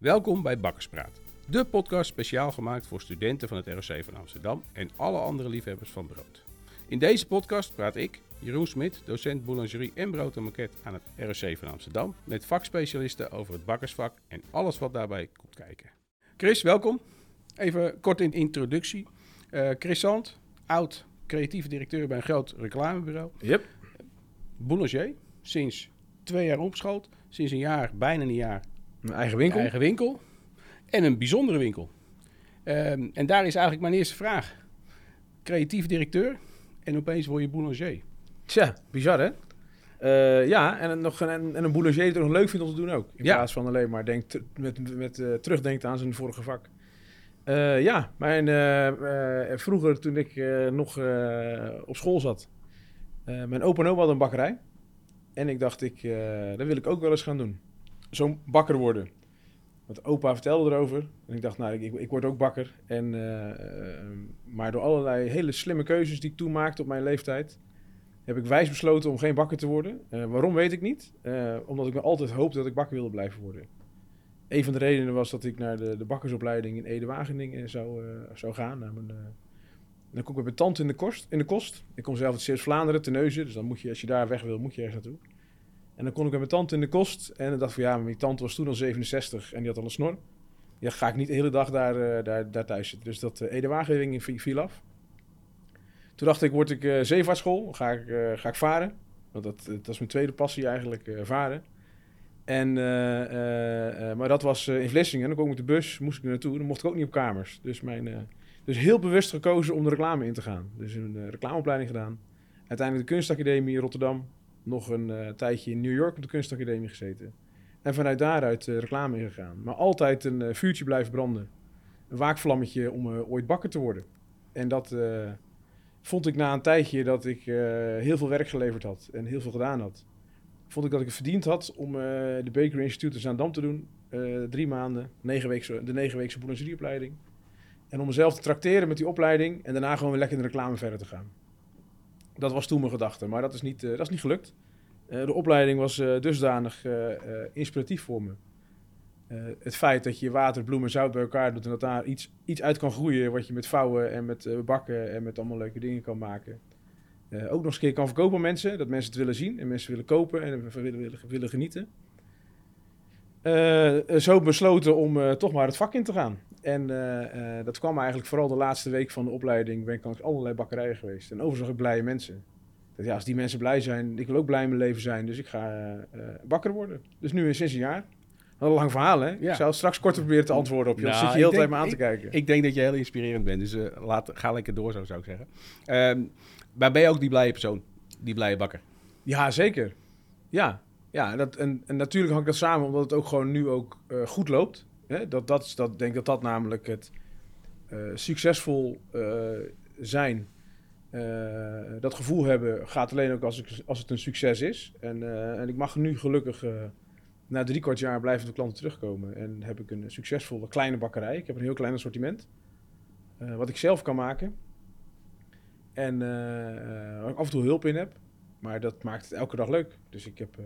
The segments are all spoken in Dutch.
Welkom bij Bakkerspraat, de podcast speciaal gemaakt voor studenten van het ROC van Amsterdam en alle andere liefhebbers van brood. In deze podcast praat ik, Jeroen Smit, docent boulangerie en brood en maquette aan het ROC van Amsterdam, met vakspecialisten over het bakkersvak en alles wat daarbij komt kijken. Chris, welkom. Even kort in introductie. Uh, Chris Sand, oud creatieve directeur bij een groot reclamebureau. Yep. Boulanger, sinds twee jaar opgeschoold. Sinds een jaar, bijna een jaar, Een eigen winkel. eigen winkel. En een bijzondere winkel. Ehm, en daar is eigenlijk mijn eerste vraag. Creatief directeur en opeens word je boulanger. Tja, bizar hè? Eh, ja, en, een- nog een, en een boulanger die het nog leuk vindt om te doen ook. In Ja. plaats van alleen maar denkt, met, met, eh, terugdenkt aan zijn vorige vak. Eh, ja, mijn, vroeger toen ik nog op school zat. mijn opa en oma hadden een bakkerij. En ik dacht, ik, dat wil ik ook wel eens gaan doen. Zo'n bakker worden. Want opa vertelde erover. En ik dacht, nou, ik, ik, word ook bakker. En, eh, eh, maar door allerlei hele slimme keuzes die ik toen maakte op mijn leeftijd... heb ik wijs besloten om geen bakker te worden. Eh, waarom weet ik niet. Omdat ik me altijd hoopte dat ik bakker wilde blijven worden. Een van de redenen was dat ik naar de, de bakkersopleiding in Ede-Wageningen zou, zou gaan. Naar eh, dan kom ik met mijn tante in de, kost, in de kost. Ik kom zelf uit Zeeuws-Vlaanderen, Terneuzen. Dus dan moet je, als je daar weg wil, moet je ergens naartoe. En dan kon ik met mijn tante in de kost. En dan dacht ik van ja, mijn tante was toen al 67 en die had al een snor. Ja, ga ik niet de hele dag daar, eh, daar, daar thuis zitten. Dus dat uh, Ede-Wageningen vi- viel af. Toen dacht ik, word ik eh zeevaartschool, ga ik, eh, ga ik varen. Want dat, dat is mijn tweede passie eigenlijk, eh, varen. En, eh, eh, eh, maar dat was eh, in Vlissingen. Dan kwam ik met de bus, moest ik er naartoe. Dan mocht ik ook niet op kamers. Dus, mijn, eh, dus heel bewust gekozen om de reclame in te gaan. Dus een eh, reclameopleiding gedaan. Uiteindelijk de kunstacademie in Rotterdam. Nog een eh, tijdje in New York op de kunstacademie gezeten. En vanuit daaruit eh, reclame ingegaan. Maar altijd een eh, vuurtje blijven branden. Een waakvlammetje om ooit bakker te worden. En dat vond ik na een tijdje dat ik heel veel werk geleverd had. En heel veel gedaan had vond ik dat ik het verdiend had om de Bakery Institute in Zaandam te doen. Drie maanden, negen weekse, de negenweekse boulangerieopleiding. En om mezelf te tracteren met die opleiding en daarna gewoon weer lekker in de reclame verder te gaan. Dat was toen mijn gedachte, maar dat is niet, eh, dat is niet gelukt. Eh, de opleiding was eh, dusdanig inspiratief voor me. Het feit dat je water, bloem en zout bij elkaar doet en dat daar iets, iets uit kan groeien wat je met vouwen en met bakken en met allemaal leuke dingen kan maken. Ook nog eens kan verkopen aan mensen. Dat mensen het willen zien en mensen willen kopen en willen, willen, willen genieten. Eh, zo besloten om eh, toch maar het vak in te gaan. En eh, dat kwam eigenlijk vooral de laatste week van de opleiding. Ben ik langs allerlei bakkerijen geweest. En overigens zag ik blije mensen. Ik dacht, ja, als die mensen blij zijn, ik wil ook blij in mijn leven zijn. Dus ik ga bakker worden. Dus nu sinds een jaar. Wat een lang verhaal, hè? Ja. Ik zou straks korter proberen te antwoorden op je. Nou, Dan zit je heel ik tijd me aan te kijken. Ik denk dat je heel inspirerend bent, dus laat, ga lekker door, zo zou ik zeggen. Ehm, maar ben je ook die blije persoon, die blije bakker? Ja, zeker. Ja, ja dat, en, en natuurlijk hangt dat samen omdat het ook gewoon nu ook eh, goed loopt. Hè? Dat, dat, dat, denk dat dat namelijk het eh, succesvol eh, zijn, dat gevoel hebben, gaat alleen ook als, ik, als het een succes is. En, en ik mag nu gelukkig na drie kwart jaar blijven de klanten terugkomen. En heb ik een succesvolle kleine bakkerij. Ik heb een heel klein assortiment, wat ik zelf kan maken. En waar ik af en toe hulp in heb. Maar dat maakt het elke dag leuk. Dus ik heb,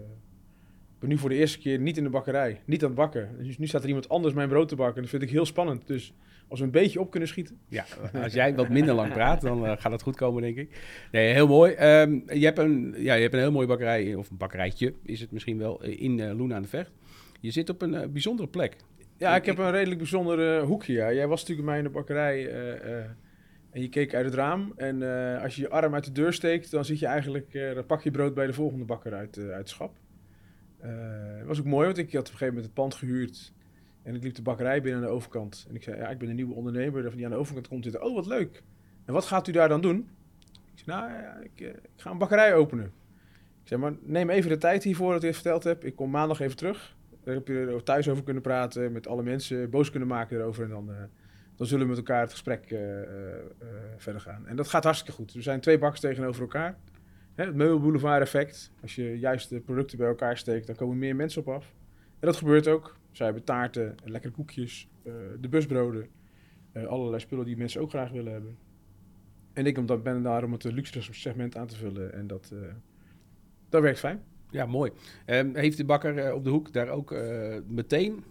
ben nu voor de eerste keer niet in de bakkerij. Niet aan het bakken. Dus nu staat er iemand anders mijn brood te bakken. Dat vind ik heel spannend. Dus als we een beetje op kunnen schieten. Ja, als jij wat minder lang praat, dan eh, gaat het goed komen, denk ik. Nee, heel mooi. Ehm, je, hebt een, ja, je hebt een heel mooie bakkerij, of een bakkerijtje is het misschien wel, eh, in eh Loen aan de Vecht. Je zit op een bijzondere plek. Ja, ik heb een redelijk bijzonder hoekje. Ja. Jij was natuurlijk bij mij in de bakkerij. en je keek uit het raam. En als je je arm uit de deur steekt, dan zit je eigenlijk, dan pak je brood bij de volgende bakker uit, uit het schap. Eh, Het was ook mooi, want ik had op een gegeven moment het pand gehuurd. En ik liep de bakkerij binnen aan de overkant. En ik zei, ja, ik ben een nieuwe ondernemer die aan de overkant komt zitten. Oh, wat leuk. En wat gaat u daar dan doen? Ik zei, nou ja, ik, eh, ik ga een bakkerij openen. Ik zei, maar neem even de tijd hiervoor dat ik het verteld heb. Ik kom maandag even terug. Daar heb je er thuis over kunnen praten, met alle mensen boos kunnen maken erover. En dan, eh, dan zullen we met elkaar het gesprek verder gaan. En dat gaat hartstikke goed. Er zijn twee bakkers tegenover elkaar. Hè, het meubelboulevard effect. Als je juist de producten bij elkaar steekt, dan komen meer mensen op af. En dat gebeurt ook. Zij hebben taarten, lekkere koekjes, eh, de busbroden. eh, allerlei spullen die mensen ook graag willen hebben. En ik omdat ben daar om het luxe segment aan te vullen. En dat, eh, dat werkt fijn. Ja, mooi. Ehm, heeft de bakker op de hoek daar ook meteen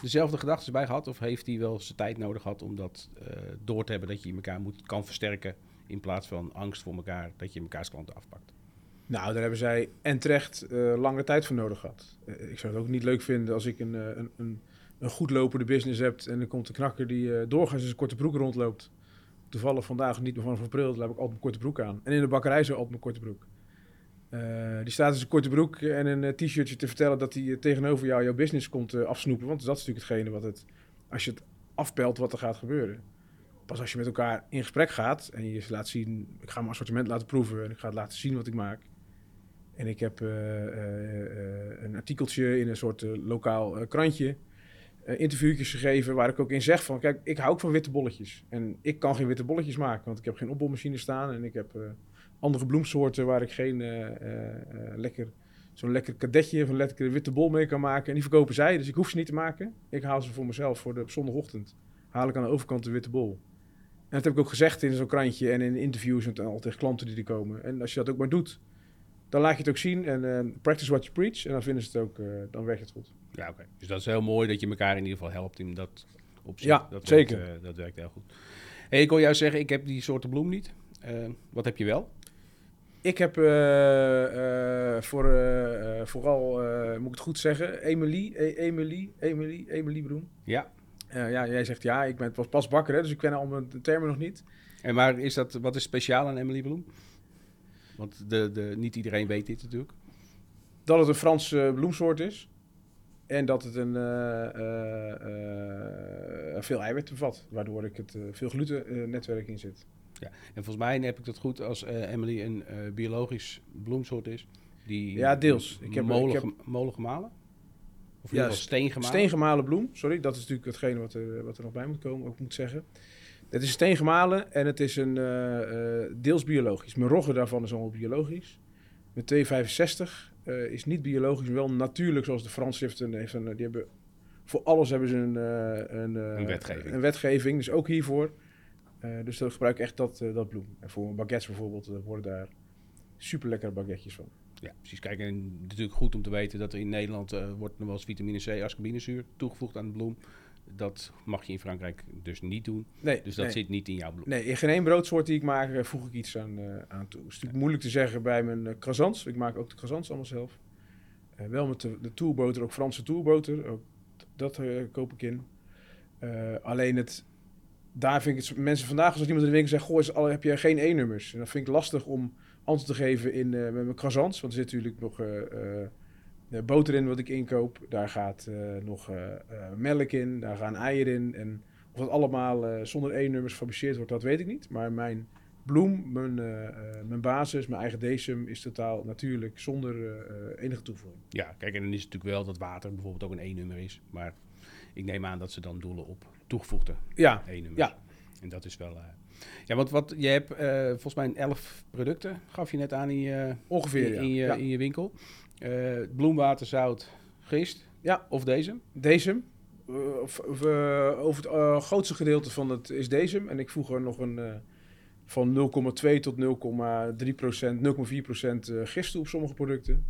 dezelfde gedachten bij gehad? Of heeft hij wel zijn tijd nodig gehad om dat door te hebben dat je elkaar moet, kan versterken in plaats van angst voor elkaar dat je mekaars klanten afpakt? Nou, daar hebben zij en terecht uh, lange tijd voor nodig gehad. Uh, ik zou het ook niet leuk vinden als ik een, een, een, een goed lopende business heb en er komt een knakker die doorgaans in zijn korte broek rondloopt. Toevallig vandaag niet meer van dan heb ik altijd mijn korte broek aan. En in de bakkerij zo altijd mijn korte broek. die staat in zijn korte broek en een t-shirtje te vertellen dat hij tegenover jou jouw business komt afsnoepen. Want dat is natuurlijk hetgene wat het, als je het afpelt wat er gaat gebeuren. Pas als je met elkaar in gesprek gaat en je laat zien, ik ga mijn assortiment laten proeven en ik ga het laten zien wat ik maak en ik heb uh, uh, een artikeltje in een soort lokaal krantje, interviewtjes gegeven waar ik ook in zeg van, kijk, ik hou ook van witte bolletjes. En ik kan geen witte bolletjes maken, want ik heb geen opbolmachine staan en ik heb andere bloemsoorten waar ik geen lekker, zo'n lekker kadetje of een witte bol mee kan maken. En die verkopen zij, dus ik hoef ze niet te maken. Ik haal ze voor mezelf voor de zondagochtend. Haal ik aan de overkant de witte bol. En dat heb ik ook gezegd in zo'n krantje en in interviews en al tegen klanten die er komen. En als je dat ook maar doet, dan laat je het ook zien en uh, practice what you preach. En dan vinden ze het ook, uh, dan werkt het goed. Ja, oké. Okay. Dus dat is heel mooi dat je elkaar in ieder geval helpt in dat opzicht. Ja, dat zeker. Werkt, uh, dat werkt heel goed. Hey, ik wil jou zeggen, ik heb die soorten bloem niet. wat heb je wel? Ik heb voor, vooral, moet ik het goed zeggen, Emily, e Emily, Emily, Emily Bloem. Ja. Ja, jij zegt ja, ik ben pas, pas bakker, hè, dus ik ken al mijn termen nog niet. En maar is dat, wat is speciaal aan Emily Bloem? Want de, de, niet iedereen weet dit natuurlijk. Dat het een Franse uh, bloemsoort is. En dat het een, uh, uh, veel eiwit bevat. Waardoor ik het veel glutennetwerk in zit. Ja, en volgens mij heb ik dat goed als Emily een biologisch bloemsoort is. Die ja, deels. Ik heb molen, ik heb... molen gemalen? Of ja, steen gemalen? Steengemalen bloem, sorry. Dat is natuurlijk hetgene wat er, wat er nog bij moet komen, ook moet zeggen. Het is steen gemalen en het is een uh, uh, deels biologisch. Mijn rogge daarvan is allemaal biologisch. Mijn 265 uh, is niet biologisch, maar wel natuurlijk zoals de Frans heeft. Een, die hebben, voor alles hebben ze een, een, een, wetgeving. een wetgeving. Dus ook hiervoor. dus dan gebruik ik echt dat, dat bloem. En voor baguettes bijvoorbeeld worden daar super lekkere baguetjes van. Ja, precies. Kijk, en natuurlijk goed om te weten dat er in Nederland wordt nog wel eens vitamine C, ascorbinezuur toegevoegd aan de bloem. Dat mag je in Frankrijk dus niet doen. Nee, dus dat nee. zit niet in jouw bloem. Nee, in geen één broodsoort die ik maak voeg ik iets aan, uh, aan toe. Het is natuurlijk moeilijk te zeggen bij mijn uh, croissants. Ik maak ook de croissants allemaal zelf. Uh, wel met de, de ook Franse tourboter. Ook dat koop ik in. alleen het, daar vind ik het... Mensen vandaag als iemand in de winkel zegt... Goh, is, al, heb je geen E-nummers? En dat vind ik lastig om antwoord te geven in, met mijn croissants. Want er zit natuurlijk nog de boter in wat ik inkoop. Daar gaat nog melk in, daar gaan eieren in. En of dat allemaal zonder E-nummers gefabriceerd wordt, dat weet ik niet. Maar mijn bloem, mijn, mijn basis, mijn eigen decem is totaal natuurlijk zonder enige toevoeging. Ja, kijk, en dan is het natuurlijk wel dat water bijvoorbeeld ook een E-nummer is. Maar ik neem aan dat ze dan doelen op toegevoegde ja. E-nummers. Ja. En dat is wel... Ja, want wat, je hebt volgens mij 11 producten, gaf je net aan in je, Ongeveer, in, ja. in, je, ja. in je winkel. Uh, bloemwater, zout, gist. Ja. Of deze? Deze. Uh, uh, over het grootste gedeelte van het is deze. En ik voeg er nog een van 0,2 tot 0,3 procent, 0,4 procent gist toe op sommige producten.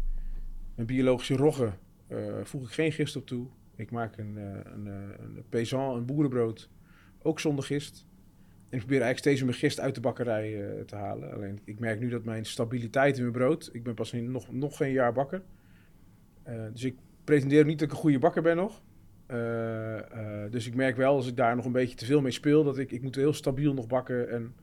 Een biologische rogge voeg ik geen gist op toe. Ik maak een, een, een paysan, een boerenbrood, ook zonder gist. Ik probeer eigenlijk steeds mijn gist uit de bakkerij uh, te halen. Alleen ik merk nu dat mijn stabiliteit in mijn brood. Ik ben pas nog, nog geen jaar bakker. Uh, dus ik pretendeer niet dat ik een goede bakker ben nog. Uh, dus ik merk wel als ik daar nog een beetje te veel mee speel. Dat ik, ik moet heel stabiel nog bakken. En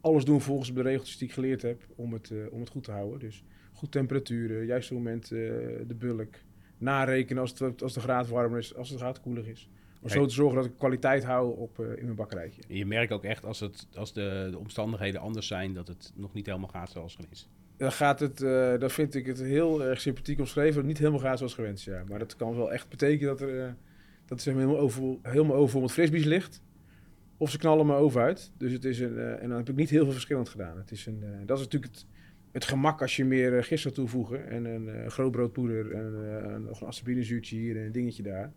alles doen volgens de regeltjes die ik geleerd heb. Om het, om het goed te houden. Dus goed temperaturen, juiste moment de bulk. Narekenen als, het, als de graad warmer is, als de graad koeler is. Om zo te zorgen dat ik kwaliteit hou op, uh, in mijn bakkerijtje. Je merkt ook echt als, het, als de, de, omstandigheden anders zijn, dat het nog niet helemaal gaat zoals gewenst. Dan gaat het, uh, dan vind ik het heel erg sympathiek omschreven, het niet helemaal gaat zoals gewenst. Ja. Maar dat kan wel echt betekenen dat, er, uh, dat het helemaal over, helemaal over om het frisbies ligt. Of ze knallen me over uit. Dus het is een, en dan heb ik niet heel veel verschillend gedaan. Het is een, dat is natuurlijk het, het gemak als je meer gist zou toevoegen. En een grootbroodpoeder en nog een asperbinezuurtje hier en een dingetje daar.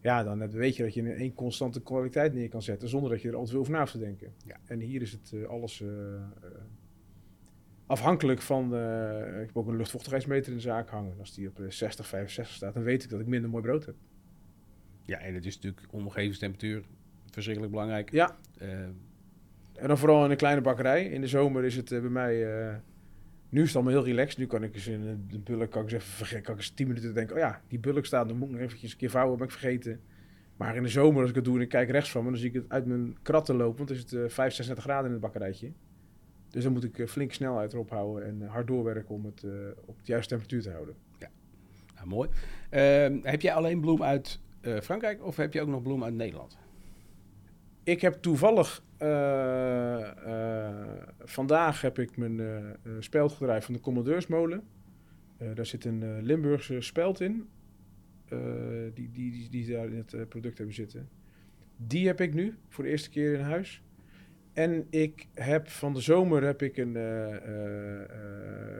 Ja, dan weet je dat je een constante kwaliteit neer kan zetten zonder dat je er altijd veel over na hoeft te denken. Ja. En hier is het uh, alles uh, uh, afhankelijk van. ik heb ook een luchtvochtigheidsmeter in de zaak hangen. Als die op 60, 65 staat, dan weet ik dat ik minder mooi brood heb. Ja, en het is natuurlijk omgevingstemperatuur verschrikkelijk belangrijk. Ja. Eh, En dan vooral in een kleine bakkerij. In de zomer is het eh, bij mij... eh, nu is het allemaal heel relaxed. Nu kan ik eens in de bulk kan ik eens even. Kan ik eens 10 minuten denken... Oh ja, die bulk staat. Dan moet ik nog eventjes een keer vouwen. Ben ik vergeten. Maar in de zomer als ik het doe en ik kijk rechts van me... Dan zie ik het uit mijn kratten lopen. Want dan is het eh 5, 36 graden in het bakkerijtje. Dus dan moet ik eh, flink snelheid erop houden. En eh, hard doorwerken om het eh, op de juiste temperatuur te houden. nou, mooi. Ehm, heb jij alleen bloem uit Frankrijk of heb je ook nog bloem uit Nederland? Ik heb toevallig... eh, eh, vandaag heb ik mijn eh speldbedrijf van de Commandeursmolen. Daar zit een Limburgse speld in. die, die, die, die daar in het product hebben zitten. Die heb ik nu voor de eerste keer in huis. En ik heb van de zomer heb ik een,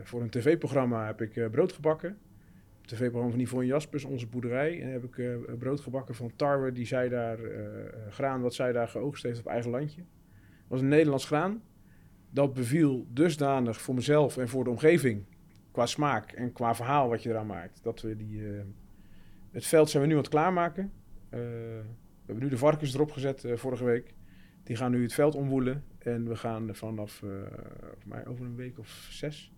voor een tv-programma heb ik brood gebakken. TV-programma van Yvonne Jaspers, onze boerderij. En heb ik eh, brood gebakken van tarwe die zij daar, eh, eh, graan wat zij daar geoogst heeft op eigen landje. Dat was een Nederlands graan. Dat beviel dusdanig voor mezelf en voor de omgeving, qua smaak en qua verhaal wat je eraan maakt. Dat we die, het veld zijn we nu aan het klaarmaken. We hebben nu de varkens erop gezet vorige week. Die gaan nu het veld omwoelen. En we gaan vanaf, over een week of zes,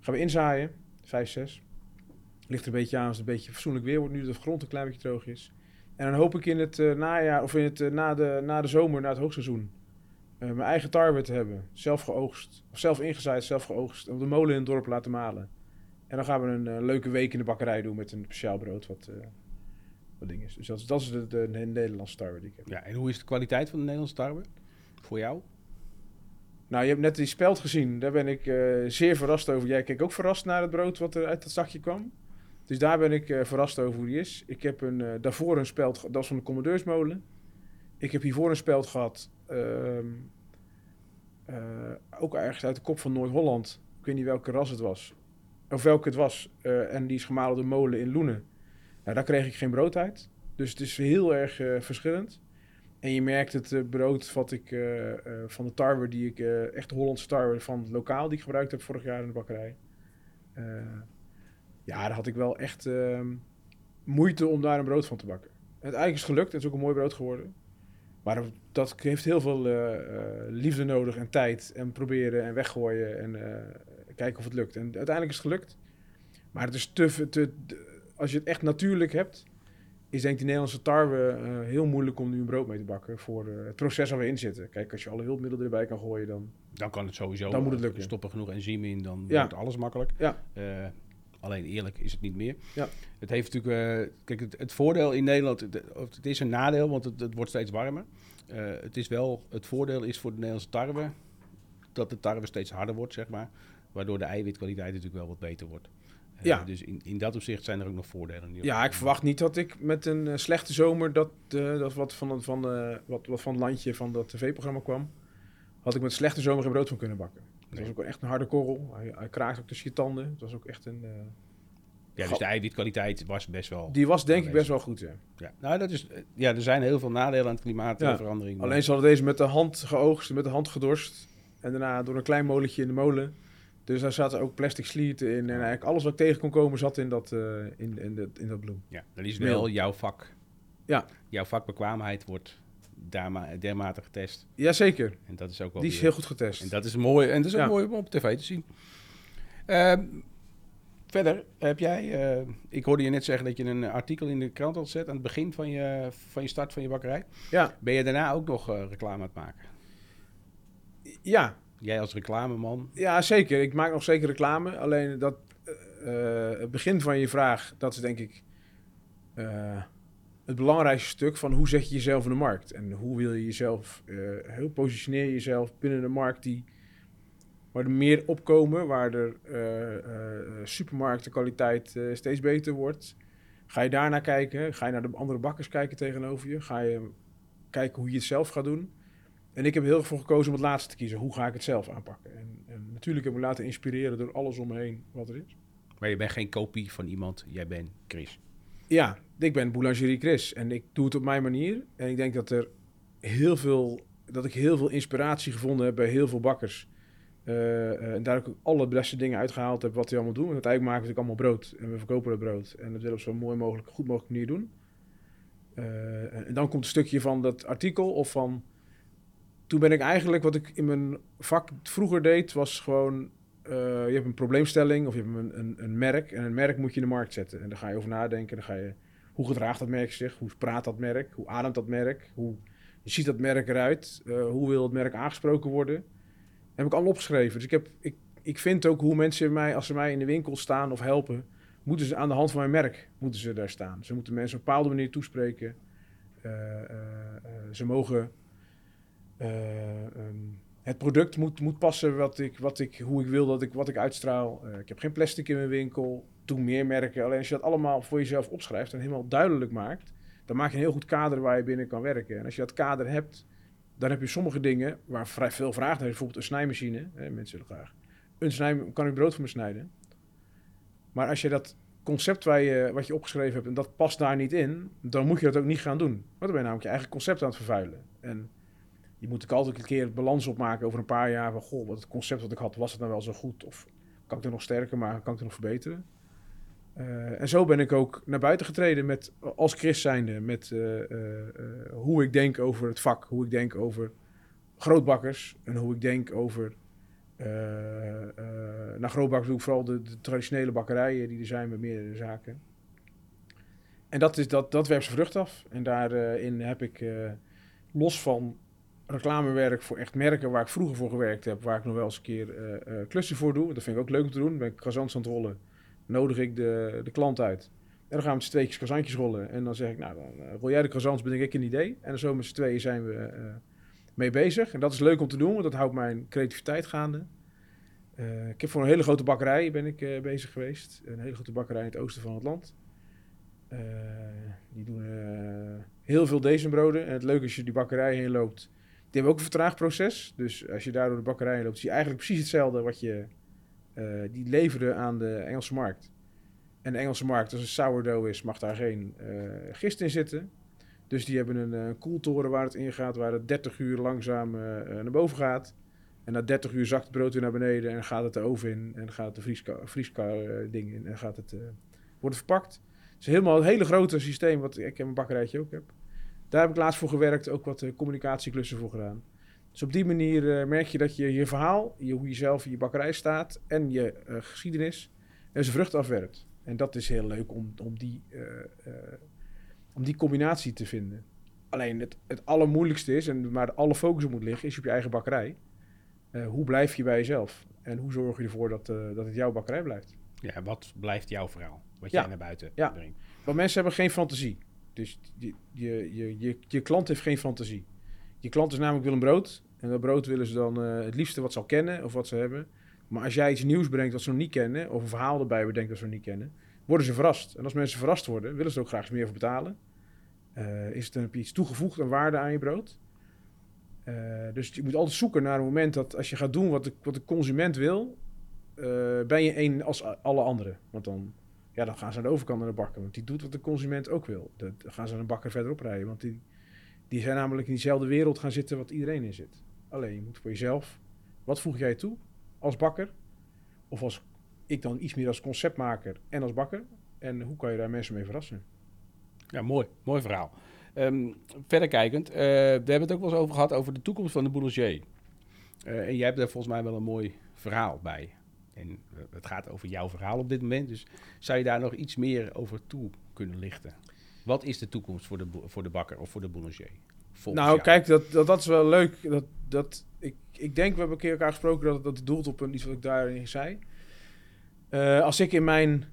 gaan we inzaaien. Vijf, zes. Ligt er een beetje aan als het een beetje fatsoenlijk weer wordt nu de grond een klein beetje droog is. En dan hoop ik in het eh, najaar of in het, eh, na, de, na de zomer, na het hoogseizoen, eh, mijn eigen tarwe te hebben. Zelf geoogst, of zelf ingezaaid, zelf geoogst. Op de molen in het dorp laten malen. En dan gaan we een leuke week in de bakkerij doen met een speciaal brood wat, wat ding is. Dus dat, is- dat is de, de, de Nederlandse tarwe die ik heb. Ja, en hoe is de kwaliteit van de Nederlandse tarwe voor jou? Nou, je hebt net die speld gezien. Daar ben ik zeer verrast over. Jij keek ook verrast naar het brood wat er uit dat zakje kwam. Dus daar ben ik eh, verrast over hoe die is. Ik heb een, eh, daarvoor een speld, dat was van de commandeursmolen. Ik heb hiervoor een speld gehad, ehm, eh, ook ergens uit de kop van Noord-Holland. Ik weet niet welke ras het was. Of welke het was. En die is gemalen de molen in Loenen. Nou, daar kreeg ik geen brood uit. Dus het is heel erg verschillend. En je merkt het brood wat ik van de tarwe, die ik eh, echt Hollandse tarwe van het lokaal die ik gebruikt heb vorig jaar in de bakkerij. Ja, daar had ik wel echt ehm, moeite om daar een brood van te bakken. Uiteindelijk is het gelukt, het is ook een mooi brood geworden. Maar dat heeft heel veel eh, eh, liefde nodig en tijd en proberen en weggooien en eh, kijken of het lukt. En uiteindelijk is het gelukt. Maar het is te, te, als je het echt natuurlijk hebt, is denk ik die Nederlandse tarwe heel moeilijk om nu een brood mee te bakken voor het proces waar we in zitten. Kijk, als je alle hulpmiddelen erbij kan gooien, dan... Dan kan het sowieso. Dan moet het lukken. Stoppen genoeg enzymen in, dan Ja. wordt alles makkelijk. Ja. Alleen eerlijk is het niet meer. Ja. Het heeft natuurlijk... eh, kijk, het, het voordeel in Nederland... Het, of het is een nadeel, want het, het wordt steeds warmer. Eh, het is wel... Het voordeel is voor de Nederlandse tarwe... dat de tarwe steeds harder wordt, zeg maar. Waardoor de eiwitkwaliteit natuurlijk wel wat beter wordt. Eh, Ja. Dus in, in dat opzicht zijn er ook nog voordelen. Ja, ik verwacht niet dat ik met een slechte zomer dat, dat wat van, van, wat, wat van het landje van dat tv-programma kwam, had ik met slechte zomer geen brood van kunnen bakken. Het was ook echt een harde korrel. Hij, hij kraakt ook tussen je tanden. Het was ook echt een... eh, Ja, dus de eiwitkwaliteit was best wel... die was denk ik best wel goed, ja. Ja, nou, dat is, eh, ja, er zijn heel veel nadelen aan het klimaatverandering. maar- Alleen ze hadden deze met de hand geoogst, met de hand gedorst. En daarna door een klein molentje in de molen. Dus daar zaten ook plastic slieten in. En eigenlijk alles wat ik tegen kon komen zat in dat, eh, in, in, dat, in dat bloem. Ja, dan is wel jouw vak. Ja. Jouw vakbekwaamheid wordt dermate getest. Jazeker, En dat is ook wel die is weer- heel goed getest. En dat is mooi. En dat is ook Ja. mooi om op tv te zien. Ehm, verder heb jij... eh, ik hoorde je net zeggen dat je een artikel in de krant had gezet... aan het begin van je, van je start van je bakkerij. Ja, Ben je daarna ook nog eh, reclame aan het maken? ja, Jij als reclameman. Ja, zeker. Ik maak nog zeker reclame. Alleen dat eh, het begin van je vraag, dat is denk ik het belangrijkste stuk van hoe zet je jezelf in de markt. En hoe wil je jezelf, eh hoe positioneer je jezelf binnen de markt die, waar er meer opkomen, waar er eh, supermarktenkwaliteit steeds beter wordt. Ga je daarnaar kijken? Ga je naar de andere bakkers kijken tegenover je? Ga je kijken hoe je het zelf gaat doen? En ik heb heel erg voor gekozen om het laatste te kiezen. Hoe ga ik het zelf aanpakken? En, en natuurlijk heb ik me laten inspireren door alles om me heen wat er is. Maar je bent geen kopie van iemand. Jij bent Chris. Ja, ik ben Boulangerie Chris en ik doe het op mijn manier. En ik denk dat er heel veel, dat ik heel veel inspiratie gevonden heb bij heel veel bakkers. Eh, eh, en daar ook alle beste dingen uitgehaald heb wat die allemaal doen. Want uiteindelijk maken we natuurlijk allemaal brood. En we verkopen dat brood. En dat willen we op zo'n mooi mogelijk, goed mogelijk manier doen. Eh, en dan komt een stukje van dat artikel of van... Toen ben ik eigenlijk, wat ik in mijn vak vroeger deed, was gewoon... eh, je hebt een probleemstelling of je hebt een, een, merk. En een merk moet je in de markt zetten. En daar ga je over nadenken. Dan ga je, hoe gedraagt dat merk zich? Hoe praat dat merk? Hoe ademt dat merk? Hoe ziet dat merk eruit? Eh, hoe wil het merk aangesproken worden? heb ik allemaal opgeschreven. Dus ik, heb, ik, ik vind ook hoe mensen mij, als ze mij in de winkel staan of helpen, moeten ze aan de hand van mijn merk moeten ze daar staan. Ze moeten mensen op een bepaalde manier toespreken. Eh, ze mogen. eh, ehm, het product moet, moet passen wat ik, wat ik, hoe ik wil dat ik, wat ik uitstraal. Eh, ik heb geen plastic in mijn winkel. Doe meer merken. Alleen als je dat allemaal voor jezelf opschrijft en helemaal duidelijk maakt, dan maak je een heel goed kader waar je binnen kan werken. En als je dat kader hebt, dan heb je sommige dingen waar vrij veel vraag naar is. Bijvoorbeeld een snijmachine. Mensen willen graag. Een snij, kan ik brood voor me snijden? Maar als je dat concept waar je, wat je opgeschreven hebt en dat past daar niet in, dan moet je dat ook niet gaan doen. Want dan ben je namelijk je eigen concept aan het vervuilen. En je moet ook altijd een keer balans opmaken over een paar jaar van, goh, wat het concept wat ik had, was het nou wel zo goed? Of kan ik het nog sterker maken? Kan ik het nog verbeteren? Eh, en zo ben ik ook naar buiten getreden met, als Chris zijnde, met eh, eh, hoe ik denk over het vak, hoe ik denk over grootbakkers en hoe ik denk over naar grootbakkers doe ik vooral de, de traditionele bakkerijen die er zijn met meerdere zaken. En dat, is, dat, dat werpt zijn vrucht af. En daarin heb ik los van reclamewerk voor echt merken waar ik vroeger voor gewerkt heb, waar ik nog wel eens een keer eh eh, klussen voor doe. Dat vind ik ook leuk om te doen. Dan ben ik croissants aan het rollen. Nodig ik de, de klant uit. En dan gaan we met z'n tweetjes croissantjes rollen. En dan zeg ik, nou, dan eh, rol jij de croissants, bedenk ik een idee. En zo met z'n tweeën zijn we mee bezig. En dat is leuk om te doen, want dat houdt mijn creativiteit gaande. Ik heb voor een hele grote bakkerij ben ik, bezig geweest. Een hele grote bakkerij in het oosten van het land. Die doen heel veel dezenbroden. En het leuke is, als je die bakkerij heen loopt, hebben ook een vertraagd proces. Dus als je daar door de bakkerij loopt, zie je eigenlijk precies hetzelfde wat je eh, die leveren aan de Engelse markt. En de Engelse markt, als een sourdough is, mag daar geen eh, gist in zitten. Dus die hebben een eh, koeltoren waar het in gaat, waar het 30 uur langzaam naar boven gaat. En na 30 uur zakt het brood weer naar beneden en gaat het de oven in en gaat het de vrieska, vrieska eh, ding in en gaat het, wordt het verpakt. Het is helemaal een hele grote systeem wat ik in mijn bakkerijtje ook heb. Daar heb ik laatst voor gewerkt, ook wat eh, communicatieklussen voor gedaan. Dus op die manier eh, merk je dat je je verhaal, je, hoe je zelf in je bakkerij staat en je eh, geschiedenis en zijn vrucht afwerpt. En dat is heel leuk om, om, die, om die combinatie te vinden. Alleen het, het allermoeilijkste is, en waar alle focus op moet liggen, is op je eigen bakkerij. Hoe blijf je bij jezelf? En hoe zorg je ervoor dat, dat het jouw bakkerij blijft? Ja, wat blijft jouw verhaal? Wat Ja. jij naar buiten Ja. brengt. Want mensen hebben geen fantasie. Dus je, je, je, je, je klant heeft geen fantasie. Je klant is namelijk wil een brood. En dat brood willen ze dan eh, het liefste wat ze al kennen of wat ze hebben. Maar als jij iets nieuws brengt wat ze nog niet kennen, of een verhaal erbij bedenkt dat ze nog niet kennen, worden ze verrast. En als mensen verrast worden, willen ze er ook graag eens meer voor betalen. Eh, is het, heb je iets toegevoegd aan waarde aan je brood. Eh, dus je moet altijd zoeken naar een moment dat als je gaat doen wat de, wat de consument wil, ben je één als alle anderen. Want dan, ja, dan gaan ze aan de overkant naar de bakker, want die doet wat de consument ook wil. Dan gaan ze naar een bakker verderop rijden, want die, die zijn namelijk in diezelfde wereld gaan zitten wat iedereen in zit. Alleen je moet voor jezelf, wat voeg jij toe als bakker? Of als ik dan iets meer als conceptmaker en als bakker? En hoe kan je daar mensen mee verrassen? Ja, mooi. Mooi verhaal. Ehm, verder kijkend, eh, we hebben het ook wel eens over gehad over de toekomst van de boulanger. Eh, en jij hebt daar volgens mij wel een mooi verhaal bij. En het gaat over jouw verhaal op dit moment. Dus zou je daar nog iets meer over toe kunnen lichten? Wat is de toekomst voor de, voor de bakker of voor de boulanger? Nou, jou? kijk, dat, dat, dat is wel leuk. Dat, dat, ik, ik denk, we hebben een keer elkaar gesproken dat dat doelt op een, iets wat ik daarin zei. Eh, als ik in mijn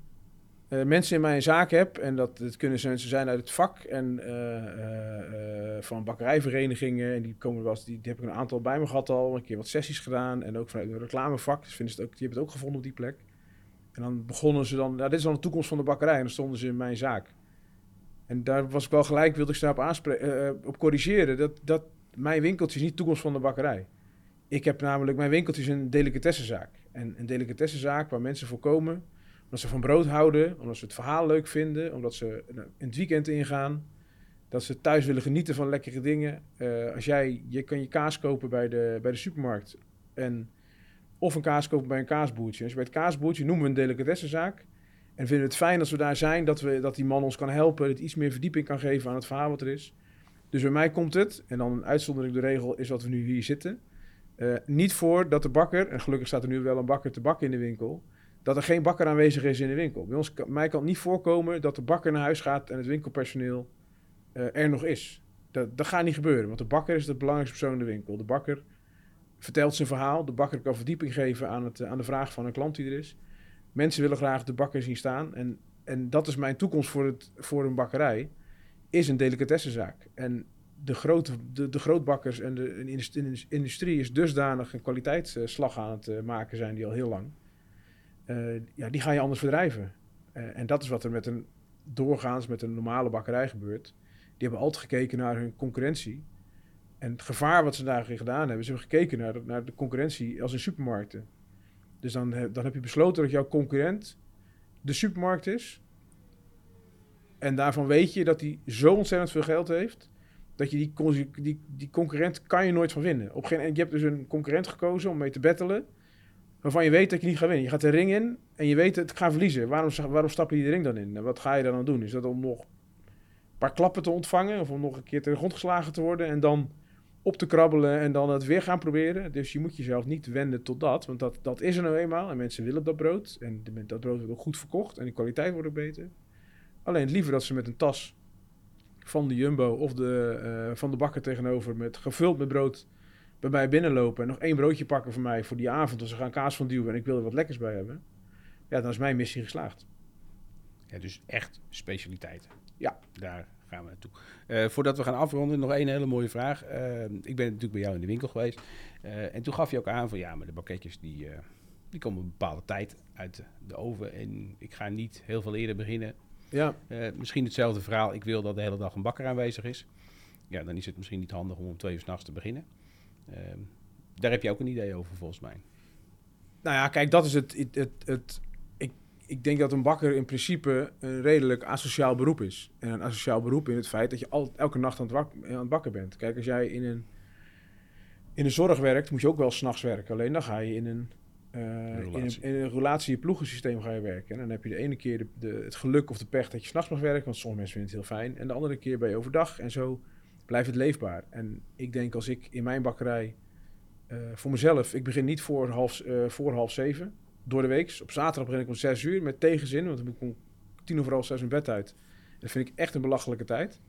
eh, mensen in mijn zaak heb, en dat het kunnen mensen zijn uit het vak en eh, eh, van bakkerijverenigingen, en die komen wel eens, die, die heb ik een aantal bij me gehad al, een keer wat sessies gedaan, en ook vanuit een reclamevak, dus vinden ze het ook, die hebben het ook gevonden op die plek. En dan begonnen ze dan, nou, dit is dan de toekomst van de bakkerij, en dan stonden ze in mijn zaak. En daar was ik wel gelijk, wilde ik ze daarop op corrigeren, dat, dat mijn winkeltje is niet de toekomst van de bakkerij. Ik heb namelijk, mijn winkeltje is een delicatessenzaak. En een delicatessenzaak waar mensen voor komen, omdat ze van brood houden, omdat ze het verhaal leuk vinden, omdat ze in het weekend ingaan, dat ze thuis willen genieten van lekkere dingen. Eh, als jij, je kan je kaas kopen bij de, bij de supermarkt en of een kaas kopen bij een kaasboertje. Je bij het kaasboertje noemen we een delicatessenzaak. En En vinden het fijn als we daar zijn, dat, we, dat die man ons kan helpen, het iets meer verdieping kan geven aan het verhaal wat er is. Dus bij mij komt het, en dan een uitzondering de regel is dat we nu hier zitten. eh, niet voor dat de bakker, en gelukkig staat er nu wel een bakker te bakken in de winkel, dat er geen bakker aanwezig is in de winkel. Bij ons, mij kan het niet voorkomen dat de bakker naar huis gaat en het winkelpersoneel eh, er nog is. Dat, dat gaat niet gebeuren, want de bakker is de belangrijkste persoon in de winkel. De bakker vertelt zijn verhaal, de bakker kan verdieping geven aan, het, aan de vraag van een klant die er is. Mensen willen graag de bakker zien staan en, en dat is mijn toekomst voor, het, voor een bakkerij, is een delicatessenzaak. En de, grote, de, grootbakkers en de industrie is dusdanig een kwaliteitsslag aan het eh, maken zijn die al heel lang. Eh, ja, die ga je anders verdrijven. Eh, en dat is wat er met een doorgaans met een normale bakkerij gebeurt. Die hebben altijd gekeken naar hun concurrentie. En het gevaar wat ze daarin gedaan hebben, ze hebben gekeken naar de, naar de concurrentie als in supermarkten. Dus dan, heb- dan heb je besloten dat jouw concurrent de supermarkt is. En daarvan weet je dat hij zo ontzettend veel geld heeft. Dat je die, die, die concurrent kan je nooit van winnen. Op geen, en je hebt dus een concurrent gekozen om mee te battelen. Waarvan je weet dat je niet gaat winnen. Je gaat de ring in en je weet het, ik ga verliezen. Waarom, waarom stap je die ring dan in? En wat ga je dan aan doen? Is dat om nog een paar klappen te ontvangen? Of om nog een keer tegen de grond geslagen te worden? En dan op te krabbelen en dan het weer gaan proberen? Dus je moet jezelf niet wenden tot dat. Want dat, dat is er nou eenmaal. En mensen willen dat brood. En dat brood wordt ook goed verkocht. En de kwaliteit wordt ook beter. Alleen liever dat ze met een tas van de Jumbo of de, eh, van de bakker tegenover... Met, gevuld met brood bij mij binnenlopen... en nog één broodje pakken voor mij voor die avond... als ze gaan kaas van duwen en ik wil er wat lekkers bij hebben... ja, dan is mijn missie geslaagd. Ja, dus echt specialiteiten. Ja. Daar gaan we naartoe. Eh, voordat we gaan afronden, nog één hele mooie vraag. Eh, ik ben natuurlijk bij jou in de winkel geweest. Eh, en toen gaf je ook aan van ja, maar de bakketjes die, die komen een bepaalde tijd uit de oven. En ik ga niet heel veel eerder beginnen. Ja, misschien hetzelfde verhaal. Ik wil dat de hele dag een bakker aanwezig is. Ja, dan is het misschien niet handig om om twee uur s'nachts te beginnen. Ehm, daar heb je ook een idee over volgens mij. Nou ja, kijk, dat is het. het, het, het- ik, ik denk dat een bakker in principe een redelijk asociaal beroep is. En een asociaal beroep in het feit dat je al, elke nacht aan het, wak- aan het bakken bent. Kijk, als jij in een, in de zorg werkt, moet je ook wel s'nachts werken. Alleen dan ga je in een, eh, in een, Relatie. in een relatie-ploegensysteem ga je werken. En dan heb je de ene keer de, de, het geluk of de pech dat je s'nachts mag werken, want sommige mensen vinden het heel fijn. En de andere keer ben je overdag en zo blijft het leefbaar. En ik denk als ik in mijn bakkerij eh, voor mezelf, ik begin niet voor half, eh, voor half zeven door de week. Op zaterdag begin ik om zes uur met tegenzin, want dan moet ik tien over half zes mijn bed uit. Dat vind ik echt een belachelijke tijd.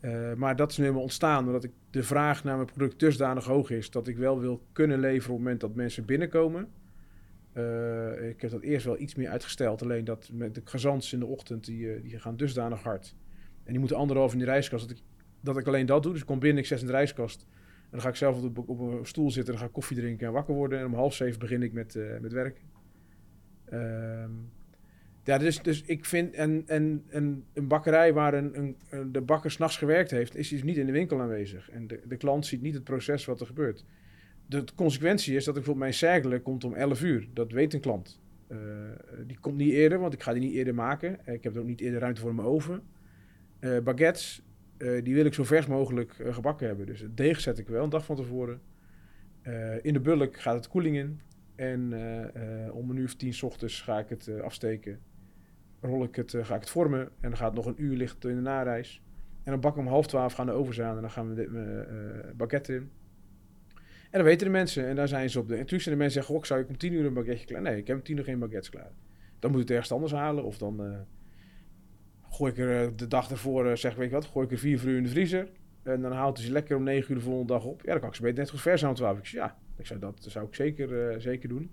Eh, maar dat is nu eenmaal ontstaan doordat ik de vraag naar mijn product dusdanig hoog is dat ik wel wil kunnen leveren op het moment dat mensen binnenkomen. Ik heb dat eerst wel iets meer uitgesteld, alleen dat met de gazants in de ochtend die, die gaan dusdanig hard. En die moeten anderhalf in de reiskast, dat ik, dat ik alleen dat doe. Dus ik kom binnen, ik zet de reiskast. En dan ga ik zelf op, op een stoel zitten, dan ga ik koffie drinken en wakker worden. En om half zeven begin ik met, eh, met werk. Ehm, ja, dus, dus ik vind, en, en, en een bakkerij waar een, een, een- de bakker s'nachts gewerkt heeft, is dus niet in de winkel aanwezig. En de, de klant ziet niet het proces wat er gebeurt. De consequentie is dat ik bijvoorbeeld mijn cirkelen komt om 11 uur. Dat weet een klant. Eh, die komt niet eerder, want ik ga die niet eerder maken. Ik heb er ook niet eerder ruimte voor in mijn oven. Eh, baguettes, eh, die wil ik zo vers mogelijk eh, gebakken hebben. Dus het deeg zet ik wel een dag van tevoren. Eh, in de bulk gaat het koeling in. En om een uur of tien ochtends ga ik het afsteken. Rol ik het, ga ik het vormen. En dan gaat het nog een uur licht in de nareis. En dan bak ik om half twaalf gaan de ovens aan. En dan gaan we de baguette in. En dan weten de mensen. En daar zijn ze op de. En zijn de mensen zeggen: "Goh, ik zou ik om tien uur een baguette klaar? Nee, ik heb om tien uur geen baguettes klaar. Dan moet ik het ergens anders halen. Of dan gooi ik er eh, de dag ervoor, eh, zeg weet je wat, gooi ik er vier uur in de vriezer. En dan haalt hij ze lekker om negen uur de volgende dag op. Ja, dan kan ik ze beter net goed vers aan om twaalf. Ik zeg, ja, ik zei, dat zou ik zeker, eh, zeker doen.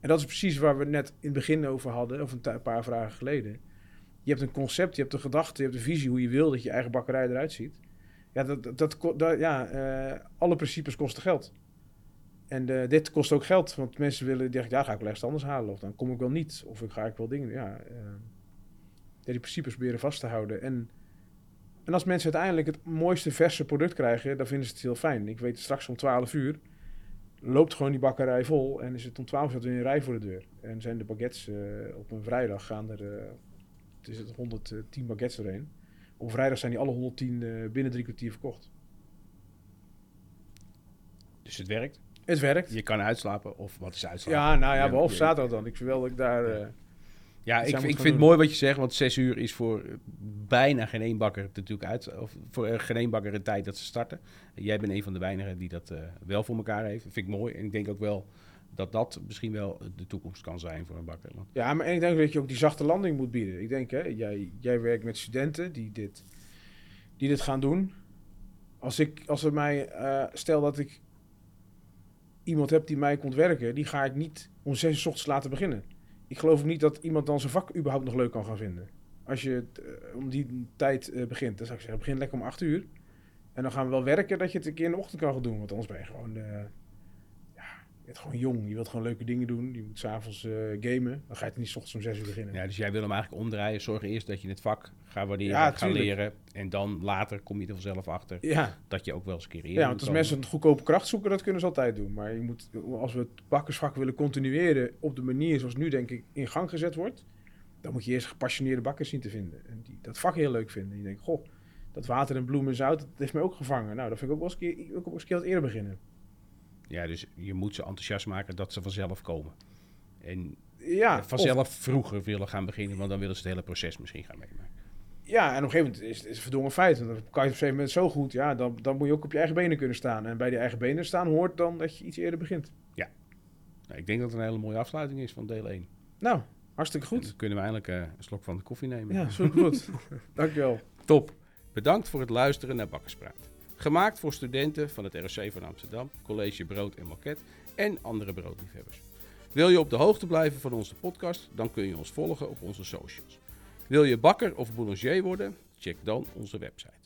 En dat is precies waar we net in het begin over hadden, of een paar vragen geleden. Je hebt een concept, je hebt een gedachte, je hebt een visie hoe je wil dat je eigen bakkerij eruit ziet. Ja, dat, dat, ja alle principes kosten geld. En dit kost ook geld, want mensen willen, die ja, ga ik wel ergens anders halen. Of dan kom ik wel niet, of ik ga ik wel dingen, ja. Eh, ja, die principes proberen vast te houden. En, en als mensen uiteindelijk het mooiste verse product krijgen, dan vinden ze het heel fijn. Ik weet straks om 12 uur loopt gewoon die bakkerij vol en is het om 12 uur weer een rij voor de deur. En zijn de baguettes eh, op een vrijdag gaan er, eh, het is het 110 baguettes doorheen. Op vrijdag zijn die alle 110 eh, binnen drie kwartier verkocht. Dus het werkt. Het werkt. Je kan uitslapen of wat is uitslapen? Ja, nou ja, behalve zaterdag dan. Ik wil dat ik daar... eh, Ja, ik, ik vind het mooi wat je zegt, want zes uur is voor bijna geen één bakker natuurlijk uit. Of voor eh, geen één bakker een tijd dat ze starten. Jij bent een van de weinigen die dat eh, wel voor elkaar heeft. Dat vind ik mooi. En ik denk ook wel dat dat misschien wel de toekomst kan zijn voor een bakker. Want, Ja, maar en ik denk dat je ook die zachte landing moet bieden. Ik denk, hè, jij, jij werkt met studenten die dit, die dit gaan doen. Als ik, als er mij, eh, stel dat ik iemand heb die mij komt werken, die ga ik niet om zes uur 's ochtends laten beginnen. Ik geloof niet dat iemand dan zijn vak überhaupt nog leuk kan gaan vinden. Als je het, eh, om die tijd eh, begint, dan zou ik zeggen, begin lekker om acht uur. En dan gaan we wel werken dat je het een keer in de ochtend kan gaan doen. Want anders ben je gewoon, eh, bent gewoon jong. Je wilt gewoon leuke dingen doen. Je moet s'avonds eh gamen. Dan ga je het niet 's ochtends om zes uur beginnen. ja, dus jij wil hem eigenlijk omdraaien. Zorg eerst dat je het vak gaat waarderen, Ja, gaat leren. En dan later kom je er vanzelf achter Ja, dat je ook wel eens een keer eerder ja want als mensen een goedkope kracht zoeken, dat kunnen ze altijd doen. Maar je moet, als we het bakkersvak willen continueren op de manier zoals nu denk ik in gang gezet wordt, dan moet je eerst gepassioneerde bakkers zien te vinden. En die dat vak heel leuk vinden. En je denkt, goh, dat water en bloemen en zout, dat heeft mij ook gevangen. Nou, dat vind ik ook wel eens een keer, ik wil ook eens een keer wat eerder beginnen. Ja, dus je moet ze enthousiast maken dat ze vanzelf komen. En Ja, of- vanzelf vroeger willen gaan beginnen, want dan willen ze het hele proces misschien gaan meemaken. ja, en op een gegeven moment is het is een verdongen feit. Want dan kan je op een gegeven moment zo goed, ja, dan, dan moet je ook op je eigen benen kunnen staan. En bij die eigen benen staan hoort dan dat je iets eerder begint. Nou, ik denk dat het een hele mooie afsluiting is van deel 1. Nou, hartstikke En goed. dan kunnen we eindelijk eh, een slok van de koffie nemen. Ja, super goed. Dankjewel. Top. Bedankt voor het luisteren naar Bakkerspraat. Gemaakt voor studenten van het ROC van Amsterdam, College Brood en Maquet en andere broodliefhebbers. Wil je op de hoogte blijven van onze podcast, dan kun je ons volgen op onze socials. Wil je bakker of boulanger worden? Check dan onze website.